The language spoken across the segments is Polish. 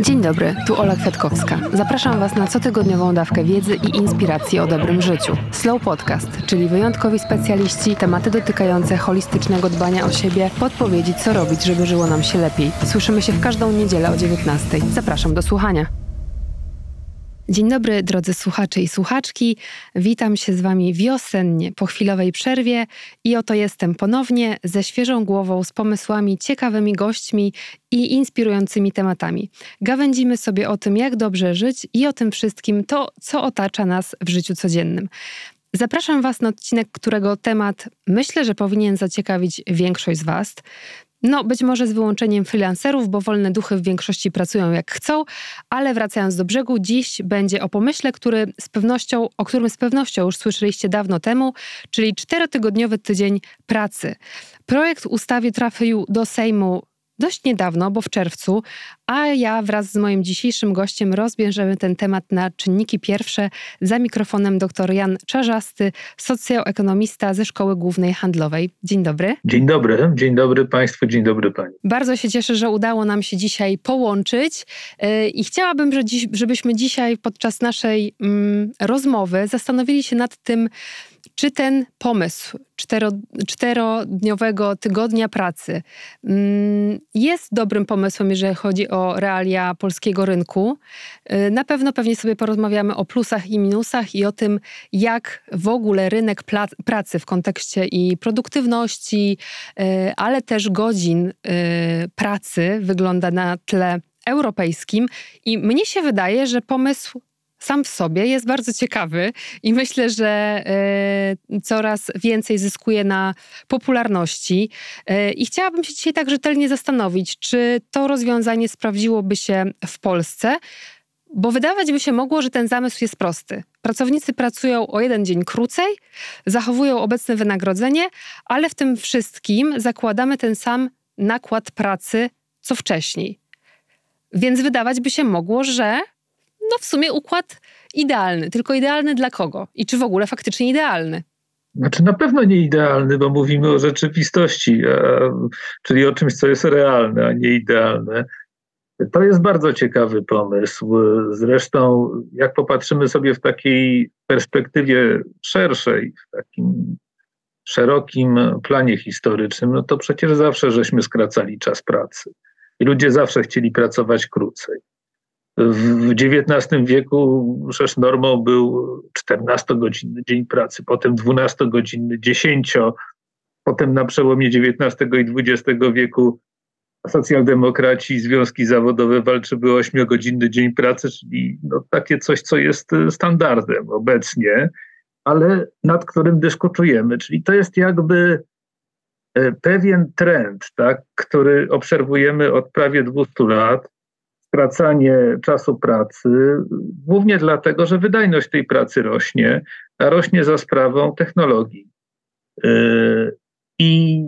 Dzień dobry, tu Ola Kwiatkowska. Zapraszam Was na cotygodniową dawkę wiedzy i inspiracji o dobrym życiu. Slow Podcast, czyli wyjątkowi specjaliści, tematy dotykające holistycznego dbania o siebie, podpowiedzi co robić, żeby żyło nam się lepiej. Słyszymy się w każdą niedzielę o 19. Zapraszam do słuchania. Dzień dobry, drodzy słuchacze i słuchaczki. Witam się z Wami wiosennie po chwilowej przerwie i oto jestem ponownie ze świeżą głową, z pomysłami, ciekawymi gośćmi i inspirującymi tematami. Gawędzimy sobie o tym, jak dobrze żyć i o tym wszystkim to, co otacza nas w życiu codziennym. Zapraszam Was na odcinek, którego temat myślę, że powinien zaciekawić większość z Was. No, być może z wyłączeniem freelancerów, bo wolne duchy w większości pracują jak chcą, ale wracając do brzegu, dziś będzie o pomyśle, który z pewnością, o którym z pewnością już słyszeliście dawno temu, czyli czterotygodniowy tydzień pracy. Projekt ustawy trafił do Sejmu dość niedawno, bo w czerwcu, a ja wraz z moim dzisiejszym gościem rozbierzemy ten temat na czynniki pierwsze za mikrofonem dr Jan Czarzasty, socjoekonomista ze Szkoły Głównej Handlowej. Dzień dobry. Dzień dobry, dzień dobry Państwu, dzień dobry Pani. Bardzo się cieszę, że udało nam się dzisiaj połączyć y, i chciałabym, żebyśmy dzisiaj podczas naszej mm, rozmowy zastanowili się nad tym, czy ten pomysł cztero, czterodniowego tygodnia pracy mm, jest dobrym pomysłem, jeżeli chodzi o realia polskiego rynku? Y, na pewno pewnie sobie porozmawiamy o plusach i minusach i o tym, jak w ogóle rynek pracy w kontekście i produktywności, y, ale też godzin y, pracy wygląda na tle europejskim. I mnie się wydaje, że pomysł sam w sobie jest bardzo ciekawy i myślę, że y, coraz więcej zyskuje na popularności. Y, I chciałabym się dzisiaj tak rzetelnie zastanowić, czy to rozwiązanie sprawdziłoby się w Polsce, bo wydawać by się mogło, że ten zamysł jest prosty. Pracownicy pracują o jeden dzień krócej, zachowują obecne wynagrodzenie, ale w tym wszystkim zakładamy ten sam nakład pracy co wcześniej. Więc wydawać by się mogło, że no w sumie układ idealny. Tylko idealny dla kogo? I czy w ogóle faktycznie idealny? Znaczy na pewno nie idealny, bo mówimy o rzeczywistości, czyli o czymś, co jest realne, a nie idealne. To jest bardzo ciekawy pomysł. Zresztą, jak popatrzymy sobie w takiej perspektywie szerszej, w takim szerokim planie historycznym, no to przecież zawsze żeśmy skracali czas pracy. I ludzie zawsze chcieli pracować krócej. W XIX wieku przecież normą był 14-godzinny dzień pracy, potem 12-godzinny, 10, potem na przełomie XIX i XX wieku socjaldemokraci i związki zawodowe walczyły o 8-godzinny dzień pracy, czyli no takie coś, co jest standardem obecnie, ale nad którym dyskutujemy. Czyli to jest jakby e, pewien trend, tak, który obserwujemy od prawie 200 lat skracanie czasu pracy, głównie dlatego, że wydajność tej pracy rośnie, a rośnie za sprawą technologii. Yy, I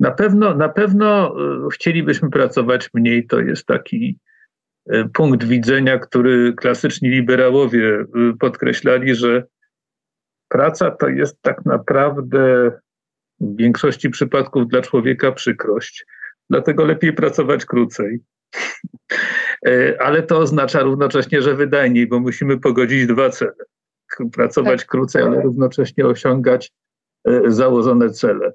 na pewno, na pewno yy, chcielibyśmy pracować mniej, to jest taki yy, punkt widzenia, który klasyczni liberałowie podkreślali, że praca to jest tak naprawdę w większości przypadków dla człowieka przykrość dlatego lepiej pracować krócej. E, ale to oznacza równocześnie, że wydajniej, bo musimy pogodzić dwa cele. Pracować tak. krócej, ale równocześnie osiągać e, założone cele.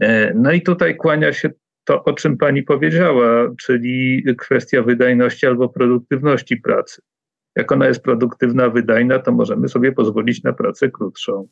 E, no i tutaj kłania się to, o czym pani powiedziała, czyli kwestia wydajności albo produktywności pracy jak ona jest produktywna, wydajna, to możemy sobie pozwolić na pracę krótszą.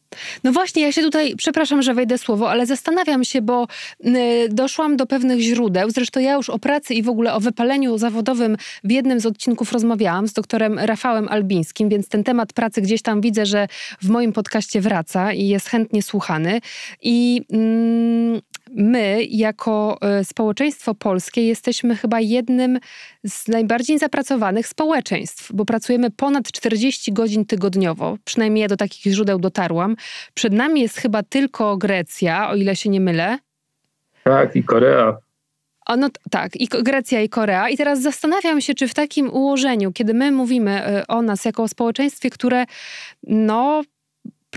No właśnie, ja się tutaj, przepraszam, że wejdę słowo, ale zastanawiam się, bo y, doszłam do pewnych źródeł. Zresztą ja już o pracy i w ogóle o wypaleniu zawodowym w jednym z odcinków rozmawiałam z doktorem Rafałem Albińskim, więc ten temat pracy gdzieś tam widzę, że w moim podcaście wraca i jest chętnie słuchany. I mm, my, jako e, społeczeństwo polskie, jesteśmy chyba jednym z najbardziej zapracowanych społeczeństw, bo pracujemy ponad 40 godzin tygodniowo. Przynajmniej ja do takich źródeł dotarłam. Przed nami jest chyba tylko Grecja, o ile się nie mylę. Tak, i Korea. O, no tak, i Grecja i Korea. I teraz zastanawiam się, czy w takim ułożeniu, kiedy my mówimy e, o nas jako o społeczeństwie, które no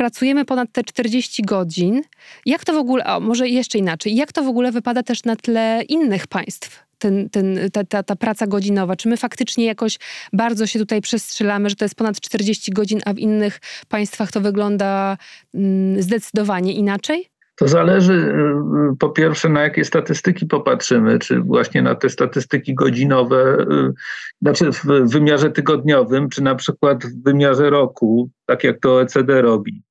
pracujemy ponad te 40 godzin. Jak to w ogóle, a może jeszcze inaczej, jak to w ogóle wypada też na tle innych państw? Ten, ten, ta, ta, ta praca godzinowa? Czy my faktycznie jakoś bardzo się tutaj przestrzelamy, że to jest ponad 40 godzin, a w innych państwach to wygląda mm, zdecydowanie inaczej? To zależy y, po pierwsze, na jakie statystyki popatrzymy, czy właśnie na te statystyki godzinowe, y, znaczy w wymiarze tygodniowym, czy na przykład w wymiarze roku, tak jak to OECD robi.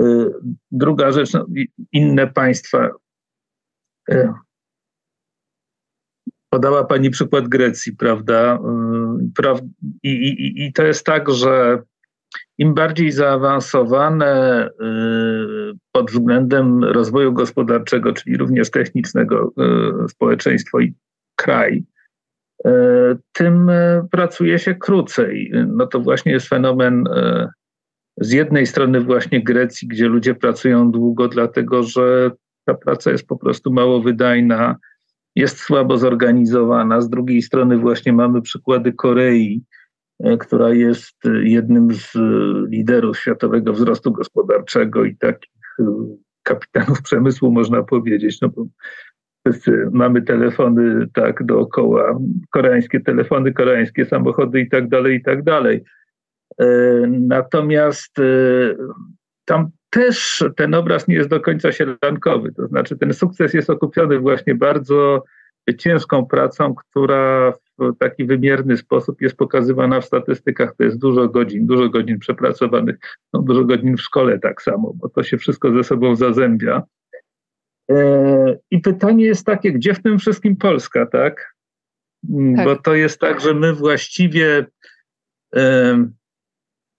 Y, druga rzecz, no, inne państwa. Podała Pani przykład Grecji, prawda? I, i, I to jest tak, że im bardziej zaawansowane y, pod względem rozwoju gospodarczego, czyli również technicznego y, społeczeństwo i kraj, y, tym pracuje się krócej. No to właśnie jest fenomen z jednej strony właśnie Grecji, gdzie ludzie pracują długo, dlatego że ta praca jest po prostu mało wydajna, jest słabo zorganizowana. Z drugiej strony właśnie mamy przykłady Korei, E, która jest jednym z liderów światowego wzrostu gospodarczego i takich e, kapitanów przemysłu, można powiedzieć. No bo mamy telefony tak dookoła, koreańskie telefony, koreańskie samochody i tak dalej, i tak dalej. E, natomiast tam też ten obraz nie jest do końca sielankowy. To znaczy, ten sukces jest okupiony właśnie bardzo ciężką pracą, która w taki wymierny sposób jest pokazywana w statystykach. To jest dużo godzin, dużo godzin przepracowanych, no dużo godzin w szkole tak samo, bo to się wszystko ze sobą zazębia. E, I pytanie jest takie, gdzie w tym wszystkim Polska, tak? Tak. Bo to jest tak, że my właściwie.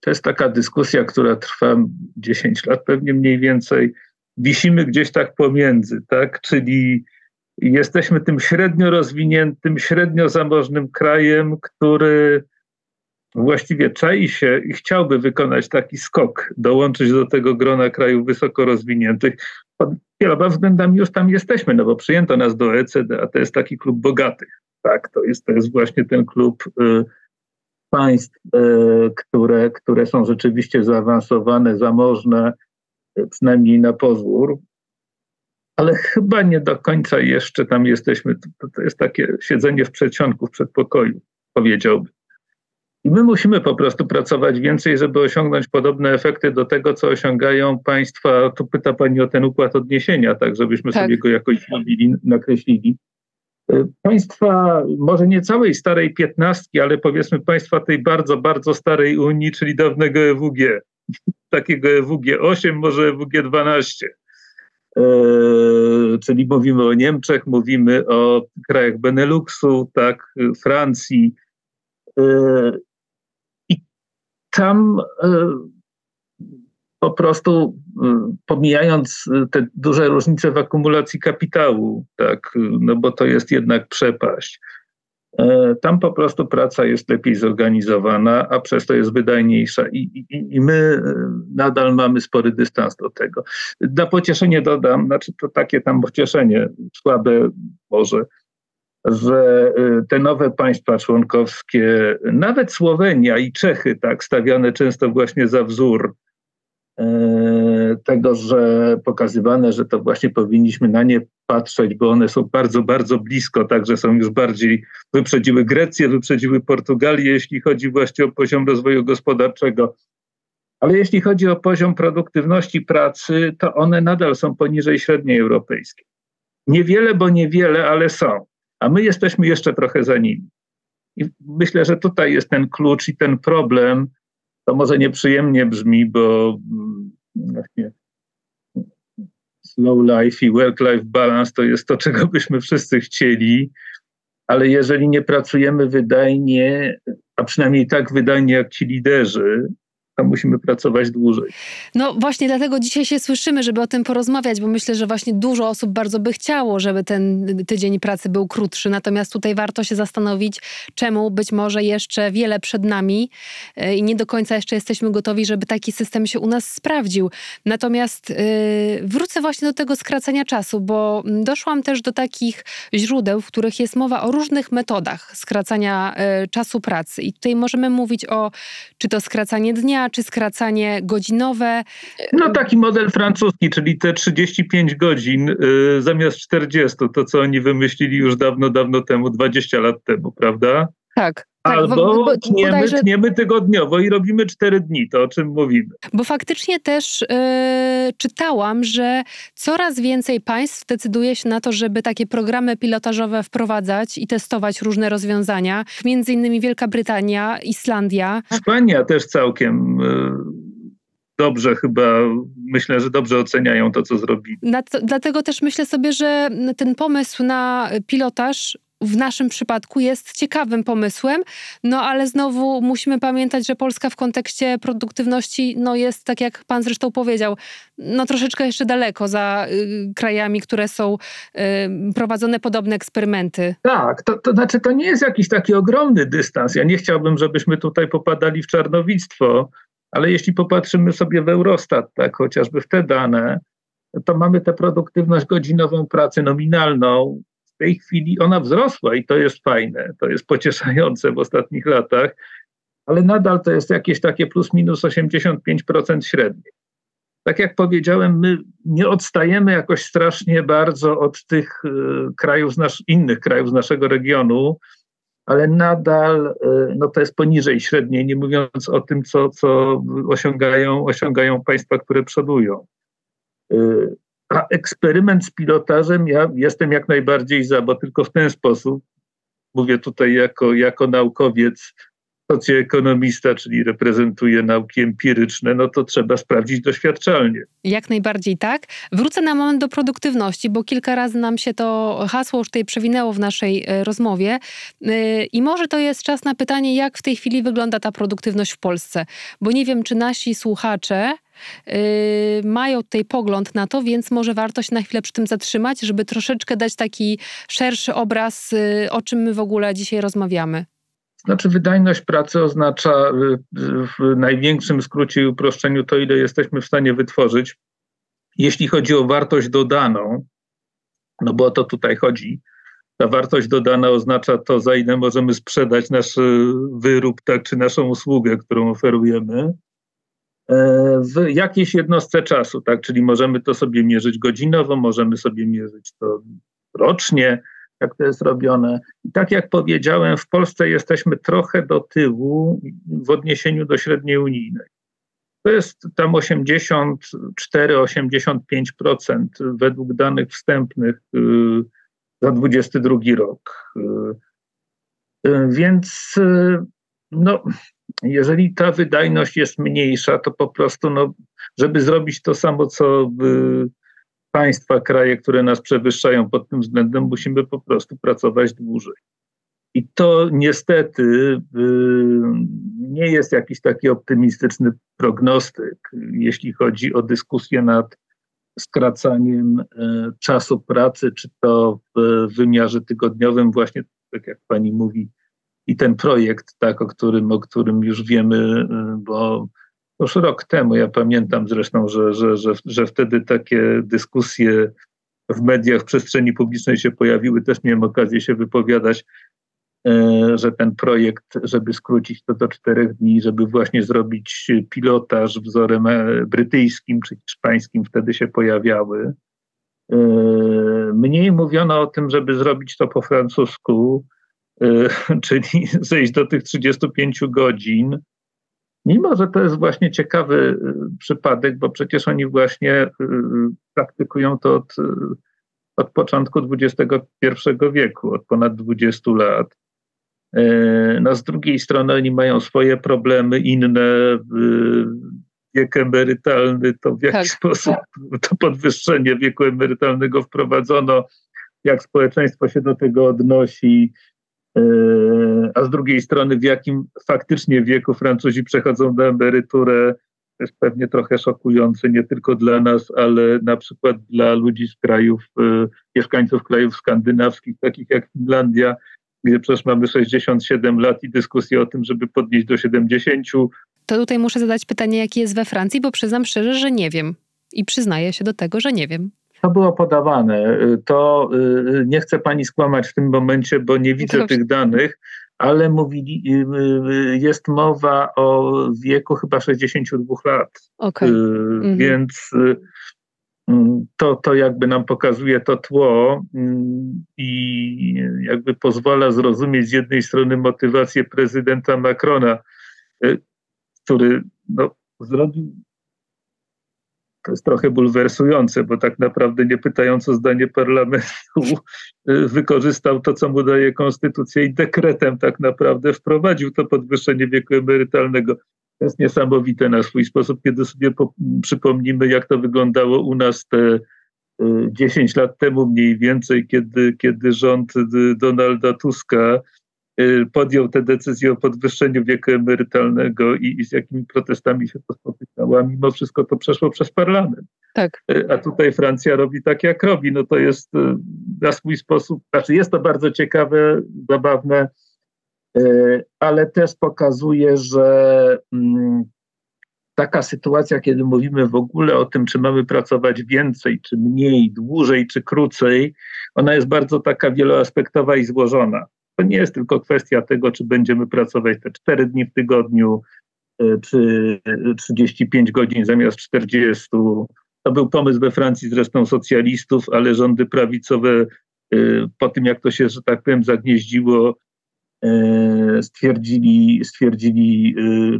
To jest taka dyskusja, która trwa 10 lat, pewnie mniej więcej. Wisimy gdzieś tak pomiędzy, tak? Czyli jesteśmy tym średnio rozwiniętym, średnio zamożnym krajem, który właściwie czai się i chciałby wykonać taki skok, dołączyć do tego grona krajów wysoko rozwiniętych. Pod wieloma względami już tam jesteśmy, no bo przyjęto nas do ECD, a to jest taki klub bogatych. Tak, to jest, to jest właśnie ten klub y, państw, y, które, które są rzeczywiście zaawansowane, zamożne, y, przynajmniej na pozór, ale chyba nie do końca jeszcze tam jesteśmy. To, to jest takie siedzenie w przedsionku, w przedpokoju, powiedziałbym. I my musimy po prostu pracować więcej, żeby osiągnąć podobne efekty do tego, co osiągają państwa. Tu pyta Pani o ten układ odniesienia, tak, żebyśmy tak. sobie go jakoś zrobili, nakreślili. Państwa, może nie całej starej piętnastki, ale powiedzmy państwa tej bardzo, bardzo starej Unii, czyli dawnego EWG, takiego EWG 8, może EWG 12 E, czyli mówimy o Niemczech, mówimy o krajach Beneluxu, tak, Francji. E, I tam e, po prostu pomijając te duże różnice w akumulacji kapitału, tak, no bo to jest jednak przepaść, E, tam po prostu praca jest lepiej zorganizowana, a przez to jest wydajniejsza i, i, i my e, nadal mamy spory dystans do tego. Na pocieszenie dodam, znaczy to takie tam pocieszenie, słabe może, że te nowe państwa członkowskie, nawet Słowenia i Czechy, tak stawiane często właśnie za wzór tego, że pokazywane, że to właśnie powinniśmy na nie patrzeć, bo one są bardzo, bardzo blisko, także są już bardziej, wyprzedziły Grecję, wyprzedziły Portugalię, jeśli chodzi właśnie o poziom rozwoju gospodarczego. Ale jeśli chodzi o poziom produktywności pracy, to one nadal są poniżej średniej europejskiej. Niewiele, bo niewiele, ale są. A my jesteśmy jeszcze trochę za nimi. I myślę, że tutaj jest ten klucz i ten problem. To może nieprzyjemnie brzmi, bo mm, właśnie slow life i work-life balance to jest to, czego byśmy wszyscy chcieli, ale jeżeli nie pracujemy wydajnie, a przynajmniej tak wydajnie jak ci liderzy, musimy pracować dłużej. No właśnie dlatego dzisiaj się słyszymy, żeby o tym porozmawiać, bo myślę, że właśnie dużo osób bardzo by chciało, żeby ten tydzień pracy był krótszy. Natomiast tutaj warto się zastanowić, czemu być może jeszcze wiele przed nami e, i nie do końca jeszcze jesteśmy gotowi, żeby taki system się u nas sprawdził. Natomiast yy, wrócę właśnie do tego skracania czasu, bo doszłam też do takich źródeł, w których jest mowa o różnych metodach skracania yy, czasu pracy. I tutaj możemy mówić o czy to skracanie dnia, czy skracanie godzinowe? No taki model francuski, czyli te 35 godzin y, zamiast 40, to co oni wymyślili już dawno, dawno temu, 20 lat temu, prawda? Tak. Tak, Albo bo, bo, tniemy, bodajże... tniemy tygodniowo i robimy cztery dni, to o czym mówimy. Bo faktycznie też yy, czytałam, że coraz więcej państw decyduje się na to, żeby takie programy pilotażowe wprowadzać i testować różne rozwiązania. Między innymi Wielka Brytania, Islandia. Hiszpania też całkiem yy, dobrze chyba, myślę, że dobrze oceniają to, co zrobili. Dlatego też myślę sobie, że ten pomysł na pilotaż w naszym przypadku jest ciekawym pomysłem, no ale znowu musimy pamiętać, że Polska w kontekście produktywności no jest, tak jak pan zresztą powiedział, no troszeczkę jeszcze daleko za y, krajami, które są y, prowadzone podobne eksperymenty. Tak, to, to znaczy to nie jest jakiś taki ogromny dystans. Ja nie chciałbym, żebyśmy tutaj popadali w czarnowictwo, ale jeśli popatrzymy sobie w Eurostat, tak, chociażby w te dane, to mamy tę produktywność godzinową pracy nominalną w tej chwili ona wzrosła i to jest fajne, to jest pocieszające w ostatnich latach, ale nadal to jest jakieś takie plus minus 85% średniej. Tak jak powiedziałem, my nie odstajemy jakoś strasznie bardzo od tych y, krajów, nasz, innych krajów z naszego regionu, ale nadal y, no to jest poniżej średniej, nie mówiąc o tym, co, co osiągają, osiągają państwa, które przodują. Y, a eksperyment z pilotażem ja jestem jak najbardziej za, bo tylko w ten sposób, mówię tutaj jako, jako naukowiec, socjoekonomista, czyli reprezentuje nauki empiryczne, no to trzeba sprawdzić doświadczalnie. Jak najbardziej tak. Wrócę na moment do produktywności, bo kilka razy nam się to hasło już tutaj przewinęło w naszej e, rozmowie. E, I może to jest czas na pytanie, jak w tej chwili wygląda ta produktywność w Polsce. Bo nie wiem, czy nasi słuchacze Yy, mają tutaj pogląd na to, więc może warto się na chwilę przy tym zatrzymać, żeby troszeczkę dać taki szerszy obraz, o czym my w ogóle dzisiaj rozmawiamy. Znaczy, wydajność pracy oznacza yy, w największym skrócie i uproszczeniu to, ile jesteśmy w stanie wytworzyć. Jeśli chodzi o wartość dodaną, no bo o to tutaj chodzi, ta wartość dodana oznacza to, za ile możemy sprzedać nasz wyrób, tak, czy naszą usługę, którą oferujemy w jakiejś jednostce czasu, tak? Czyli możemy to sobie mierzyć godzinowo, możemy sobie mierzyć to rocznie, jak to jest robione. I tak jak powiedziałem, w Polsce jesteśmy trochę do tyłu w odniesieniu do średniej unijnej. To jest tam 84-85% według danych wstępnych y, za 22 rok. Y, y, więc no, jeżeli ta wydajność jest mniejsza, to po prostu, no, żeby zrobić to samo, co państwa, kraje, które nas przewyższają pod tym względem, musimy po prostu pracować dłużej. I to niestety y, nie jest jakiś taki optymistyczny prognostyk, jeśli chodzi o dyskusję nad skracaniem y, czasu pracy, czy to w wymiarze tygodniowym, właśnie tak jak pani mówi, i ten projekt, tak, o którym, o którym już wiemy, y, bo już rok temu, ja pamiętam zresztą, że, że, że, że wtedy takie dyskusje w mediach, w przestrzeni publicznej się pojawiły, też miałem okazję się wypowiadać, y, że ten projekt, żeby skrócić to do czterech dni, żeby właśnie zrobić pilotaż wzorem e, brytyjskim czy hiszpańskim, wtedy się pojawiały. Y, mniej mówiono o tym, żeby zrobić to po francusku, czyli zejść do tych 35 godzin. Mimo, że to jest właśnie ciekawy y, przypadek, bo przecież oni właśnie y, praktykują to od, od początku XXI wieku, od ponad 20 lat. No z drugiej strony oni mają swoje problemy inne, wiek emerytalny, to w jaki tak. sposób to podwyższenie wieku emerytalnego wprowadzono, jak społeczeństwo się do tego odnosi, a z drugiej strony w jakim faktycznie wieku Francuzi przechodzą na emeryturę, jest pewnie trochę szokujące nie tylko dla nas, ale na przykład dla ludzi z krajów, e, mieszkańców krajów skandynawskich, takich jak Finlandia, gdzie przecież mamy 67 lat i dyskusję o tym, żeby podnieść do 70. To tutaj muszę zadać pytanie, jakie jest we Francji, bo przyznam szczerze, że nie wiem. I przyznaję się do tego, że nie wiem. To było podawane. To y, nie chcę pani skłamać w tym momencie, bo nie widzę tych danych, ale mówili, jest mowa o wieku chyba 62 lat. Okay. Mhm. Więc to, to jakby nam pokazuje to tło i jakby pozwala zrozumieć z jednej strony motywację prezydenta Macrona, który no, zrobił to jest trochę bulwersujące, bo tak naprawdę nie pytając o zdanie parlamentu, y, wykorzystał to, co mu daje konstytucja i dekretem tak naprawdę wprowadził to podwyższenie wieku emerytalnego. To jest niesamowite na swój sposób, kiedy sobie po, przypomnimy, jak to wyglądało u nas te 10 y, lat temu mniej więcej, kiedy, kiedy rząd y, Donalda Tuska podjął tę decyzję o podwyższeniu wieku emerytalnego i, i, z jakimi protestami się to spotykało, a mimo wszystko to przeszło przez parlament. Tak. Y, a tutaj Francja robi tak, jak robi. No to jest y, na swój sposób, znaczy jest to bardzo ciekawe, zabawne, ale też pokazuje, że mm, taka sytuacja, kiedy mówimy w ogóle o tym, czy mamy pracować więcej, czy mniej, dłużej, czy krócej, ona jest bardzo taka wieloaspektowa i złożona. To nie jest tylko kwestia tego, czy będziemy pracować te 4 dni w tygodniu, e, czy 35 godzin zamiast 40. To był pomysł we Francji zresztą socjalistów, ale rządy prawicowe e, po tym, jak to się, że tak powiem, zagnieździło, e, stwierdzili, stwierdzili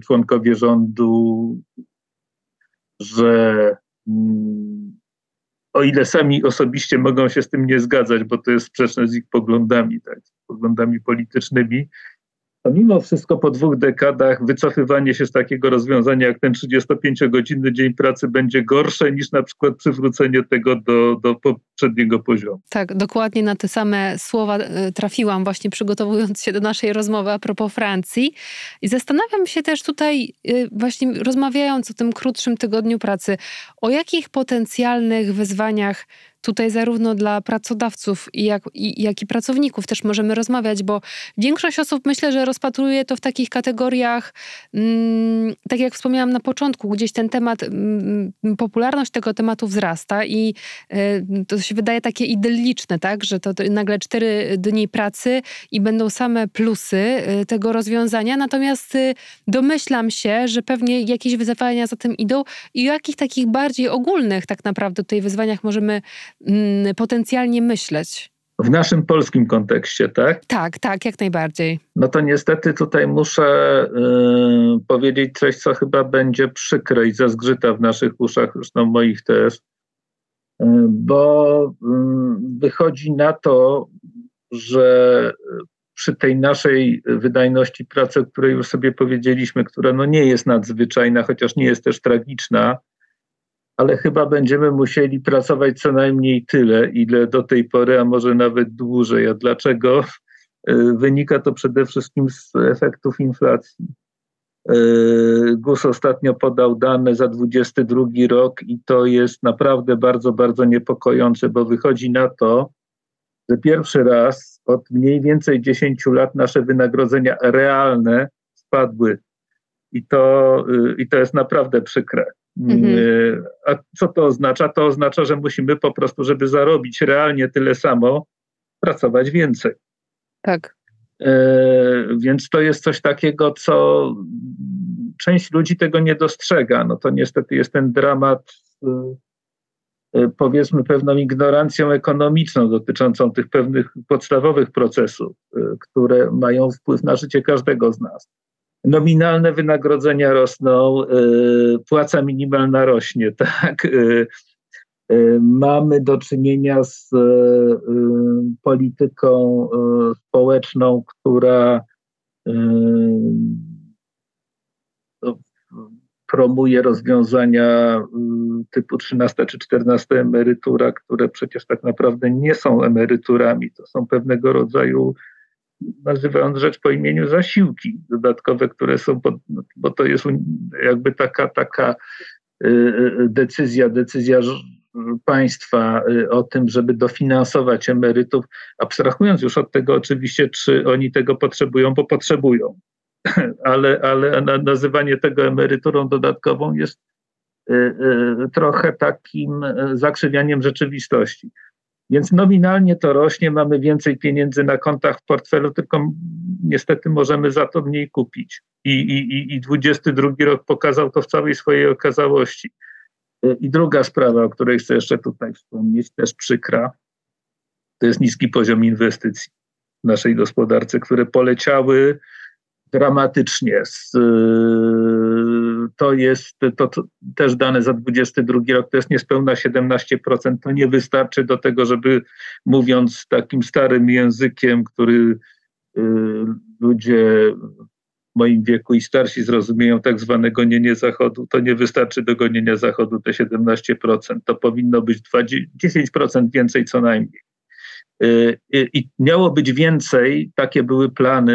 członkowie rządu, że mm, o ile sami osobiście mogą się z tym nie zgadzać, bo to jest sprzeczne z ich poglądami, tak, poglądami politycznymi, to mimo wszystko po dwóch dekadach wycofywanie się z takiego rozwiązania jak ten 35-godzinny dzień pracy będzie gorsze niż na przykład przywrócenie tego do, do poprzedniego poziomu. Tak, dokładnie na te same słowa e, trafiłam właśnie przygotowując się do naszej rozmowy a propos Francji i zastanawiam się też tutaj e, właśnie rozmawiając o tym krótszym tygodniu pracy, o jakich potencjalnych wyzwaniach tutaj zarówno dla pracodawców, jak i, jak i pracowników też możemy rozmawiać, bo większość osób myślę, że rozpatruje to w takich kategoriach, mm, tak jak wspomniałam na początku, gdzieś ten temat, mm, popularność tego tematu wzrasta i y, to się wydaje takie idylliczne, tak, że to, nagle cztery dni pracy i będą same plusy y, tego rozwiązania, natomiast y, domyślam się, że pewnie jakieś wyzwania za tym idą i o jakich takich bardziej ogólnych tak naprawdę tutaj wyzwaniach możemy Mm, potencjalnie myśleć. W naszym polskim kontekście, tak? Tak, tak, jak najbardziej. No to niestety tutaj muszę y, powiedzieć coś, co chyba będzie przykre i zazgrzyta w naszych uszach, zresztą moich też, y, bo y, wychodzi na to, że przy tej naszej wydajności pracy, o której już sobie powiedzieliśmy, która no nie jest nadzwyczajna, chociaż nie jest też tragiczna, ale chyba będziemy musieli pracować co najmniej tyle, ile do tej pory, a może nawet dłużej. A dlaczego? E, wynika to przede wszystkim z efektów inflacji. E, GUS ostatnio podał dane za 22 rok i to jest naprawdę bardzo, bardzo niepokojące, bo wychodzi na to, że pierwszy raz od mniej więcej 10 lat nasze wynagrodzenia realne spadły. I to, e, i to jest naprawdę przykre. Mhm. Y, a co to oznacza? To oznacza, że musimy po prostu, żeby zarobić realnie tyle samo, pracować więcej. Tak. E, więc to jest coś takiego, co część ludzi tego nie dostrzega. No to niestety jest ten dramat, y, y, powiedzmy, pewną ignorancją ekonomiczną dotyczącą tych pewnych podstawowych procesów, które mają wpływ na życie każdego z nas nominalne wynagrodzenia rosną, y, płaca minimalna rośnie, tak? Y, y, mamy do czynienia z polityką społeczną, która no, promuje rozwiązania typu 13 czy 14 emerytura, które przecież tak naprawdę nie są emeryturami, to są pewnego rodzaju nazywając rzecz po imieniu, zasiłki dodatkowe, które są, pod, bo to jest jakby taka, taka y, y, decyzja, decyzja państwa y, o tym, żeby dofinansować emerytów, abstrahując już od tego oczywiście, czy oni tego potrzebują, bo potrzebują, ale, ale nazywanie tego emeryturą dodatkową jest trochę takim zakrzywianiem rzeczywistości. Więc nominalnie to rośnie, mamy więcej pieniędzy na kontach w portfelu, tylko niestety możemy za to mniej kupić. I, i, i 22 rok pokazał to w całej swojej okazałości. I druga sprawa, o której chcę jeszcze tutaj wspomnieć, też przykra, to jest niski poziom inwestycji w naszej gospodarce, które poleciały dramatycznie. To jest to, to, też dane za 22 rok, to jest niespełna 17%. To nie wystarczy do tego, żeby mówiąc takim starym językiem, który y, ludzie w moim wieku i starsi zrozumieją tak zwane gonienie Zachodu, to nie wystarczy do gonienia Zachodu te 17%. To powinno być 20, 10% więcej co najmniej. Y, y, I miało być więcej, takie były plany,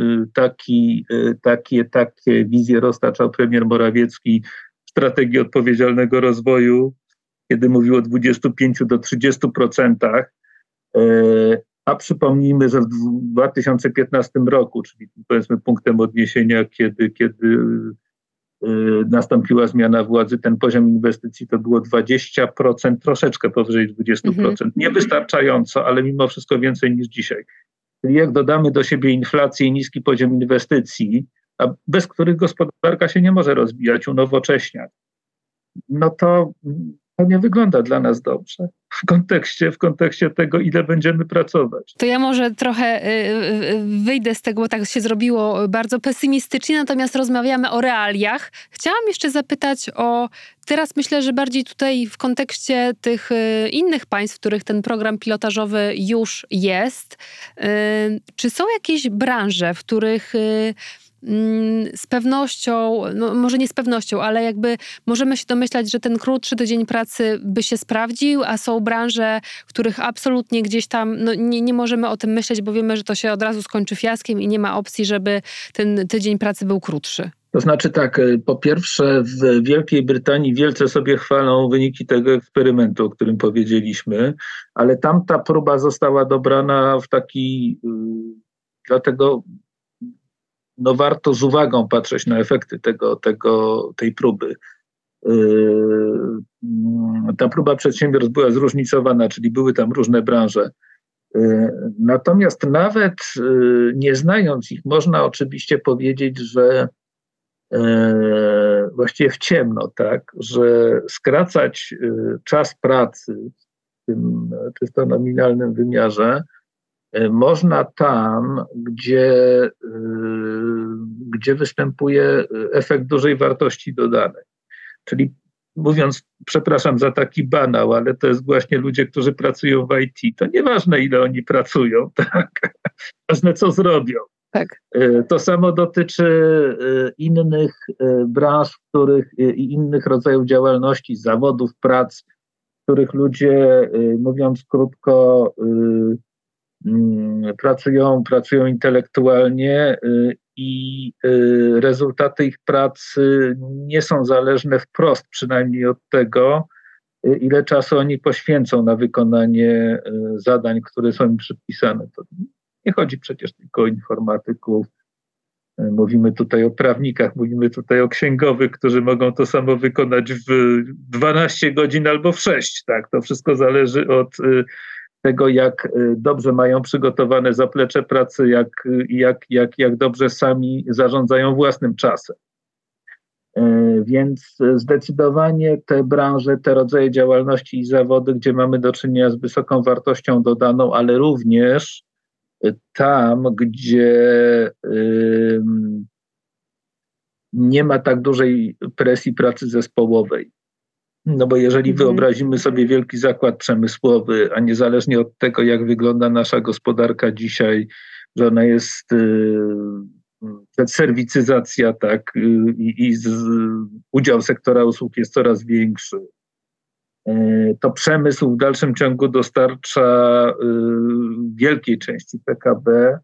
y, taki, takie, takie wizje roztaczał premier Morawiecki strategii odpowiedzialnego rozwoju, kiedy mówił o 25 do 30%. A przypomnijmy, że w 2015 roku, czyli powiedzmy punktem odniesienia, kiedy, kiedy nastąpiła zmiana władzy, ten poziom inwestycji to było 20%, troszeczkę powyżej 20%. Mhm. Niewystarczająco, ale mimo wszystko więcej niż dzisiaj. Czyli jak dodamy do siebie inflację i niski poziom inwestycji, a bez których gospodarka się nie może rozwijać, unowocześniać, no to to nie wygląda dla nas dobrze w kontekście, w kontekście tego, ile będziemy pracować. To ja może trochę y, y, y, wyjdę z tego, bo tak się zrobiło bardzo pesymistycznie, natomiast rozmawiamy o realiach. Chciałam jeszcze zapytać o, teraz myślę, że bardziej tutaj w kontekście tych innych państw, w których ten program pilotażowy już jest. Czy są jakieś branże, w których z pewnością, no może nie z pewnością, ale jakby możemy się domyślać, że ten krótszy tydzień pracy by się sprawdził, a są branże, których absolutnie gdzieś tam no nie, nie możemy o tym myśleć, bo wiemy, że to się od razu skończy fiaskiem i nie ma opcji, żeby ten tydzień pracy był krótszy. To znaczy tak, y, po pierwsze w Wielkiej Brytanii wielce sobie chwalą wyniki tego eksperymentu, o którym powiedzieliśmy, ale tam ta próba została dobrana w taki, yy, dlatego no warto z uwagą patrzeć na efekty tego, tego, tej próby. Yy, ta próba przedsiębiorstw była zróżnicowana, czyli były tam różne branże. Yy, natomiast nawet yy, nie znając ich, można oczywiście powiedzieć, że właściwie w ciemno, tak, że skracać czas pracy w tym czysto nominalnym wymiarze można tam, gdzie, e, gdzie występuje efekt dużej wartości dodanej. Czyli mówiąc, przepraszam za taki banał, ale to jest właśnie ludzie, którzy pracują w IT. To nieważne, ile oni pracują, tak? Ważne, co zrobią. Tak. E, to samo dotyczy innych branż, w których i innych rodzajów działalności, zawodów, prac, w których ludzie, mówiąc krótko, pracują, pracują intelektualnie y, i y, rezultaty ich pracy nie są zależne wprost przynajmniej od tego, y, ile czasu oni poświęcą na wykonanie zadań, które są im przypisane. To nie chodzi przecież tylko o informatyków, Mówimy tutaj o prawnikach, mówimy tutaj o księgowych, którzy mogą to samo wykonać w 12 godzin albo w 6. Tak? To wszystko zależy od tego, jak y, dobrze mają przygotowane zaplecze pracy, jak, jak, jak, jak dobrze sami zarządzają własnym czasem. Y, więc zdecydowanie te branże, te rodzaje działalności i zawody, gdzie mamy do czynienia z wysoką wartością dodaną, ale również y, tam, gdzie nie ma tak dużej presji pracy zespołowej. No bo jeżeli mhm. wyobrazimy sobie wielki zakład przemysłowy, a niezależnie od tego, jak wygląda nasza gospodarka dzisiaj, że ona jest y, serwicyzacja, tak, y, i, i z, udział sektora usług jest coraz większy. Y, to przemysł w dalszym ciągu dostarcza wielkiej części PKB,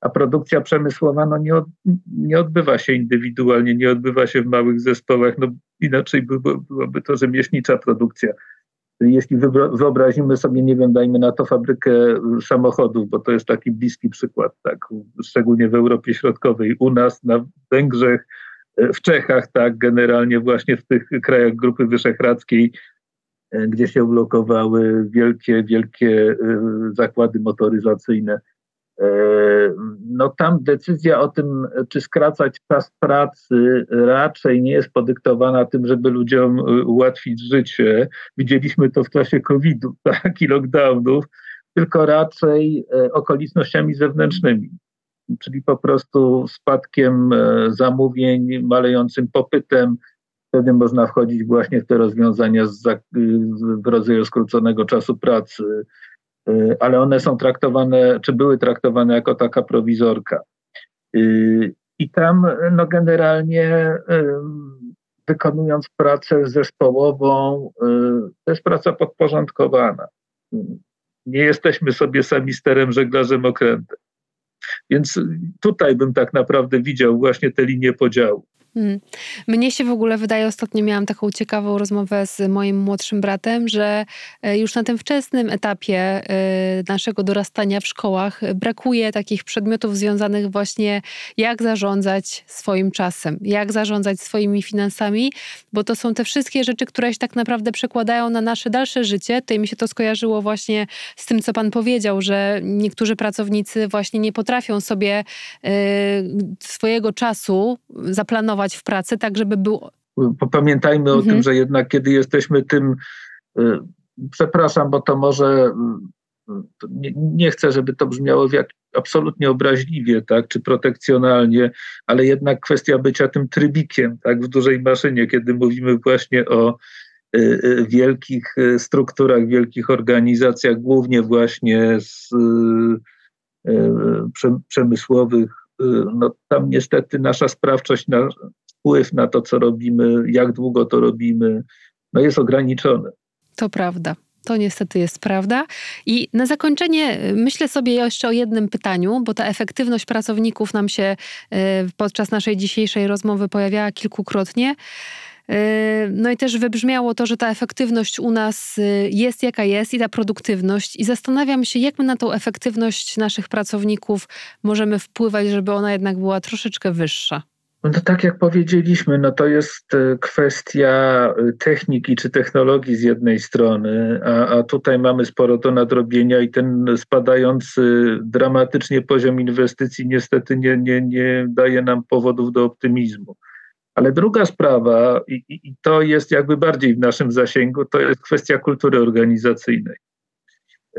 a produkcja przemysłowa no, nie, od, nie odbywa się indywidualnie, nie odbywa się w małych zespołach, no, inaczej by, byłaby to rzemieślnicza produkcja. Jeśli wyobrazimy sobie, nie wiem, dajmy na to fabrykę samochodów, bo to jest taki bliski przykład, tak, szczególnie w Europie Środkowej, u nas, na Węgrzech, w Czechach, tak, generalnie właśnie w tych krajach Grupy Wyszehradzkiej, gdzie się ulokowały wielkie, wielkie y, zakłady motoryzacyjne no tam decyzja o tym, czy skracać czas pracy, raczej nie jest podyktowana tym, żeby ludziom ułatwić życie. Widzieliśmy to w czasie COVID-u tak, i lockdownów, tylko raczej okolicznościami zewnętrznymi czyli po prostu spadkiem e, zamówień, malejącym popytem. Wtedy można wchodzić właśnie w te rozwiązania z, w rodzaju skróconego czasu pracy, e, ale one są traktowane, czy były traktowane jako taka prowizorka. E, I tam no generalnie wykonując pracę zespołową, to jest praca podporządkowana. Nie jesteśmy sobie sami sterem, żeglarzem, okrętem. Więc tutaj bym tak naprawdę widział właśnie te linie podziału. Hmm. Mnie się w ogóle wydaje, ostatnio miałam taką ciekawą rozmowę z moim młodszym bratem, że e, już na tym wczesnym etapie e, naszego dorastania w szkołach brakuje takich przedmiotów związanych właśnie jak zarządzać swoim czasem, jak zarządzać swoimi finansami, bo to są te wszystkie rzeczy, które się tak naprawdę przekładają na nasze dalsze życie. Tutaj mi się to skojarzyło właśnie z tym, co pan powiedział, że niektórzy pracownicy właśnie nie potrafią sobie e, swojego czasu zaplanować w pracy, tak żeby był. Pamiętajmy mhm. o tym, mhm. że jednak kiedy jesteśmy tym, y, przepraszam, bo to może y, nie, nie, chcę, żeby to brzmiało jak absolutnie obraźliwie, tak, czy protekcjonalnie, ale jednak kwestia bycia tym trybikiem, tak, w dużej maszynie, kiedy mówimy właśnie o y, wielkich strukturach, wielkich organizacjach, głównie właśnie z przemysłowych no tam niestety nasza sprawczość, nasz wpływ na to, co robimy, jak długo to robimy, no jest ograniczony. To prawda. To niestety jest prawda. I na zakończenie y, myślę sobie jeszcze o jednym pytaniu, bo ta efektywność pracowników nam się y, podczas naszej dzisiejszej rozmowy pojawiała kilkukrotnie. Yy, no i też wybrzmiało to, że ta efektywność u nas y, jest jaka jest i ta produktywność. I zastanawiam się, jak my na tą efektywność naszych pracowników możemy wpływać, żeby ona jednak była troszeczkę wyższa. No tak jak powiedzieliśmy, no to jest y, kwestia y, techniki czy technologii z jednej strony, a, a tutaj mamy sporo do nadrobienia i ten spadający dramatycznie poziom inwestycji niestety nie, nie, nie daje nam powodów do optymizmu. Ale druga sprawa, i, i, to jest jakby bardziej w naszym zasięgu, to jest kwestia kultury organizacyjnej.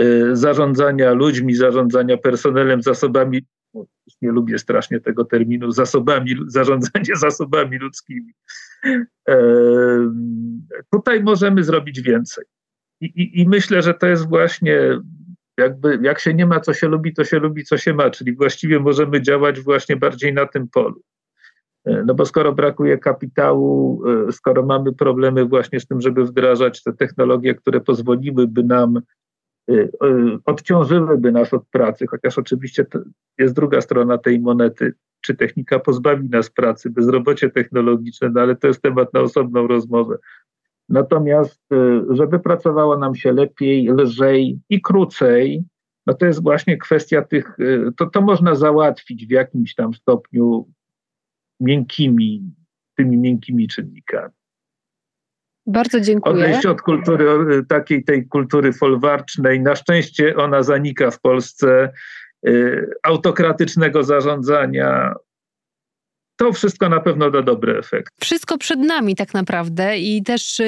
Y, zarządzania ludźmi, zarządzania personelem, zasobami, nie lubię strasznie tego terminu, zasobami, zarządzanie zasobami ludzkimi. Y, tutaj możemy zrobić więcej. I, i, I myślę, że to jest właśnie jakby, jak się nie ma, co się lubi, to się lubi, co się ma, czyli właściwie możemy działać właśnie bardziej na tym polu. E, no bo skoro brakuje kapitału, e, skoro mamy problemy właśnie z tym, żeby wdrażać te technologie, które pozwoliłyby nam, e, odciążyłyby nas od pracy, chociaż oczywiście jest druga strona tej monety, czy technika pozbawi nas pracy, bezrobocie technologiczne, no ale to jest temat na osobną rozmowę. Natomiast, żeby pracowało nam się lepiej, lżej i krócej, no to jest właśnie kwestia tych, to, to można załatwić w jakimś tam stopniu miękkimi, tymi miękkimi czynnikami. Bardzo dziękuję. Odejść od kultury, takiej tej kultury folwarcznej. Na szczęście ona zanika w Polsce. Y, autokratycznego zarządzania, to wszystko na pewno da dobry efekt. Wszystko przed nami tak naprawdę i też y,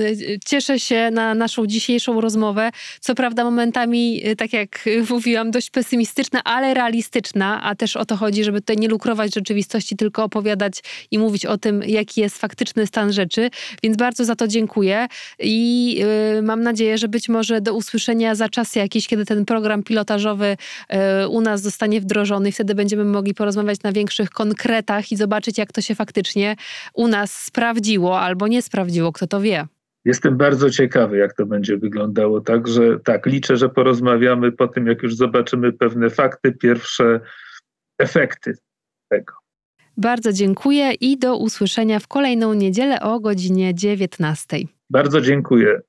y, cieszę się na naszą dzisiejszą rozmowę. Co prawda momentami, y, tak jak mówiłam, dość pesymistyczna, ale realistyczna, a też o to chodzi, żeby tutaj nie lukrować rzeczywistości, tylko opowiadać i mówić o tym, jaki jest faktyczny stan rzeczy. Więc bardzo za to dziękuję i y, mam nadzieję, że być może do usłyszenia za czas jakiś, kiedy ten program pilotażowy y, u nas zostanie wdrożony wtedy będziemy mogli porozmawiać na większych konkretach i zobaczyć, jak to się faktycznie u nas sprawdziło albo nie sprawdziło, kto to wie. Jestem bardzo ciekawy, jak to będzie wyglądało. Także tak, liczę, że porozmawiamy po tym, jak już zobaczymy pewne fakty, pierwsze efekty tego. Bardzo dziękuję i do usłyszenia w kolejną niedzielę o godzinie 19. Bardzo dziękuję.